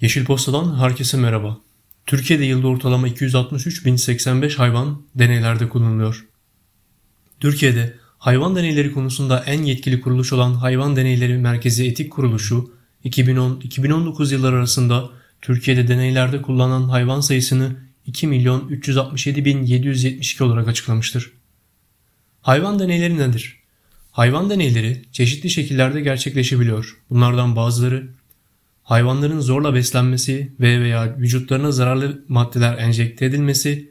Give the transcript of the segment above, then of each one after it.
Yeşil Posta'dan herkese merhaba. Türkiye'de yılda ortalama 263.085 hayvan deneylerde kullanılıyor. Türkiye'de hayvan deneyleri konusunda en yetkili kuruluş olan Hayvan Deneyleri Merkezi Etik Kuruluşu 2010-2019 yılları arasında Türkiye'de deneylerde kullanılan hayvan sayısını 2.367.772 olarak açıklamıştır. Hayvan deneyleri nedir? Hayvan deneyleri çeşitli şekillerde gerçekleşebiliyor. Bunlardan bazıları hayvanların zorla beslenmesi ve veya vücutlarına zararlı maddeler enjekte edilmesi,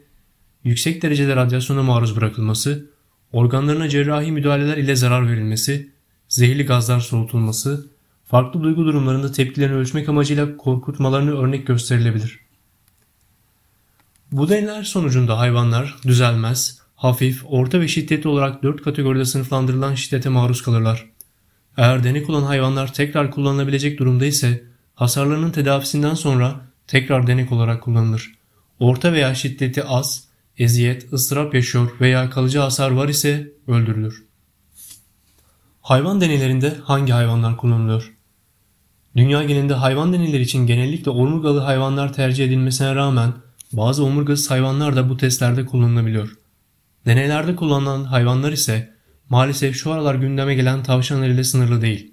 yüksek derecede radyasyona maruz bırakılması, organlarına cerrahi müdahaleler ile zarar verilmesi, zehirli gazlar soğutulması, farklı duygu durumlarında tepkilerini ölçmek amacıyla korkutmalarını örnek gösterilebilir. Bu deneyler sonucunda hayvanlar düzelmez, hafif, orta ve şiddetli olarak 4 kategoride sınıflandırılan şiddete maruz kalırlar. Eğer denek olan hayvanlar tekrar kullanılabilecek durumda ise hasarlarının tedavisinden sonra tekrar denek olarak kullanılır. Orta veya şiddeti az, eziyet, ıstırap yaşıyor veya kalıcı hasar var ise öldürülür. Hayvan deneylerinde hangi hayvanlar kullanılıyor? Dünya genelinde hayvan deneyleri için genellikle omurgalı hayvanlar tercih edilmesine rağmen bazı omurgasız hayvanlar da bu testlerde kullanılabiliyor. Deneylerde kullanılan hayvanlar ise maalesef şu aralar gündeme gelen tavşanlar ile sınırlı değil.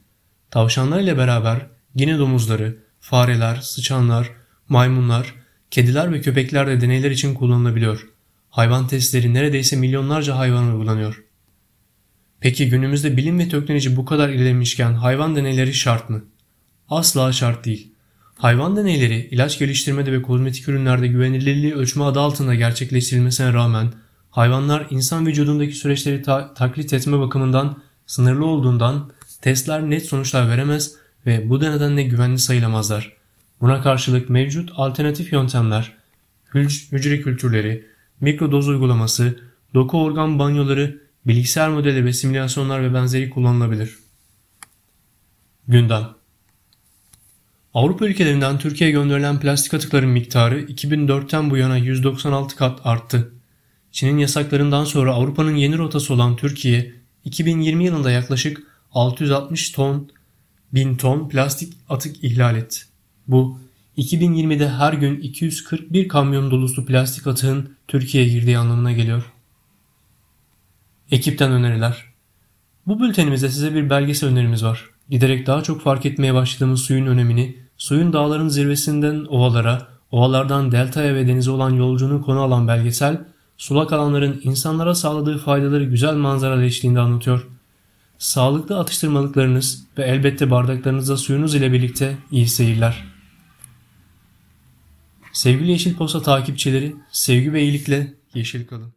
Tavşanlar ile beraber Gine domuzları, fareler, sıçanlar, maymunlar, kediler ve köpekler de deneyler için kullanılabiliyor. Hayvan testleri neredeyse milyonlarca hayvan uygulanıyor. Peki günümüzde bilim ve teknoloji bu kadar ilerlemişken hayvan deneyleri şart mı? Asla şart değil. Hayvan deneyleri ilaç geliştirmede ve kozmetik ürünlerde güvenilirliği ölçme adı altında gerçekleştirilmesine rağmen hayvanlar insan vücudundaki süreçleri ta taklit etme bakımından sınırlı olduğundan testler net sonuçlar veremez ve bu nedenle güvenli sayılamazlar. Buna karşılık mevcut alternatif yöntemler, hücre kültürleri, mikrodoz uygulaması, doku organ banyoları, bilgisayar modeli ve simülasyonlar ve benzeri kullanılabilir. Gündem Avrupa ülkelerinden Türkiye'ye gönderilen plastik atıkların miktarı 2004'ten bu yana 196 kat arttı. Çin'in yasaklarından sonra Avrupa'nın yeni rotası olan Türkiye, 2020 yılında yaklaşık 660 ton 1000 ton plastik atık ihlal etti. Bu 2020'de her gün 241 kamyon dolusu plastik atığın Türkiye'ye girdiği anlamına geliyor. Ekipten öneriler. Bu bültenimizde size bir belgesel önerimiz var. Giderek daha çok fark etmeye başladığımız suyun önemini, suyun dağların zirvesinden ovalara, ovalardan deltaya ve denize olan yolculuğunu konu alan belgesel, sulak alanların insanlara sağladığı faydaları güzel manzara eşliğinde anlatıyor. Sağlıklı atıştırmalıklarınız ve elbette bardaklarınızda suyunuz ile birlikte iyi seyirler. Sevgili Yeşil Posta takipçileri, sevgi ve iyilikle yeşil kalın.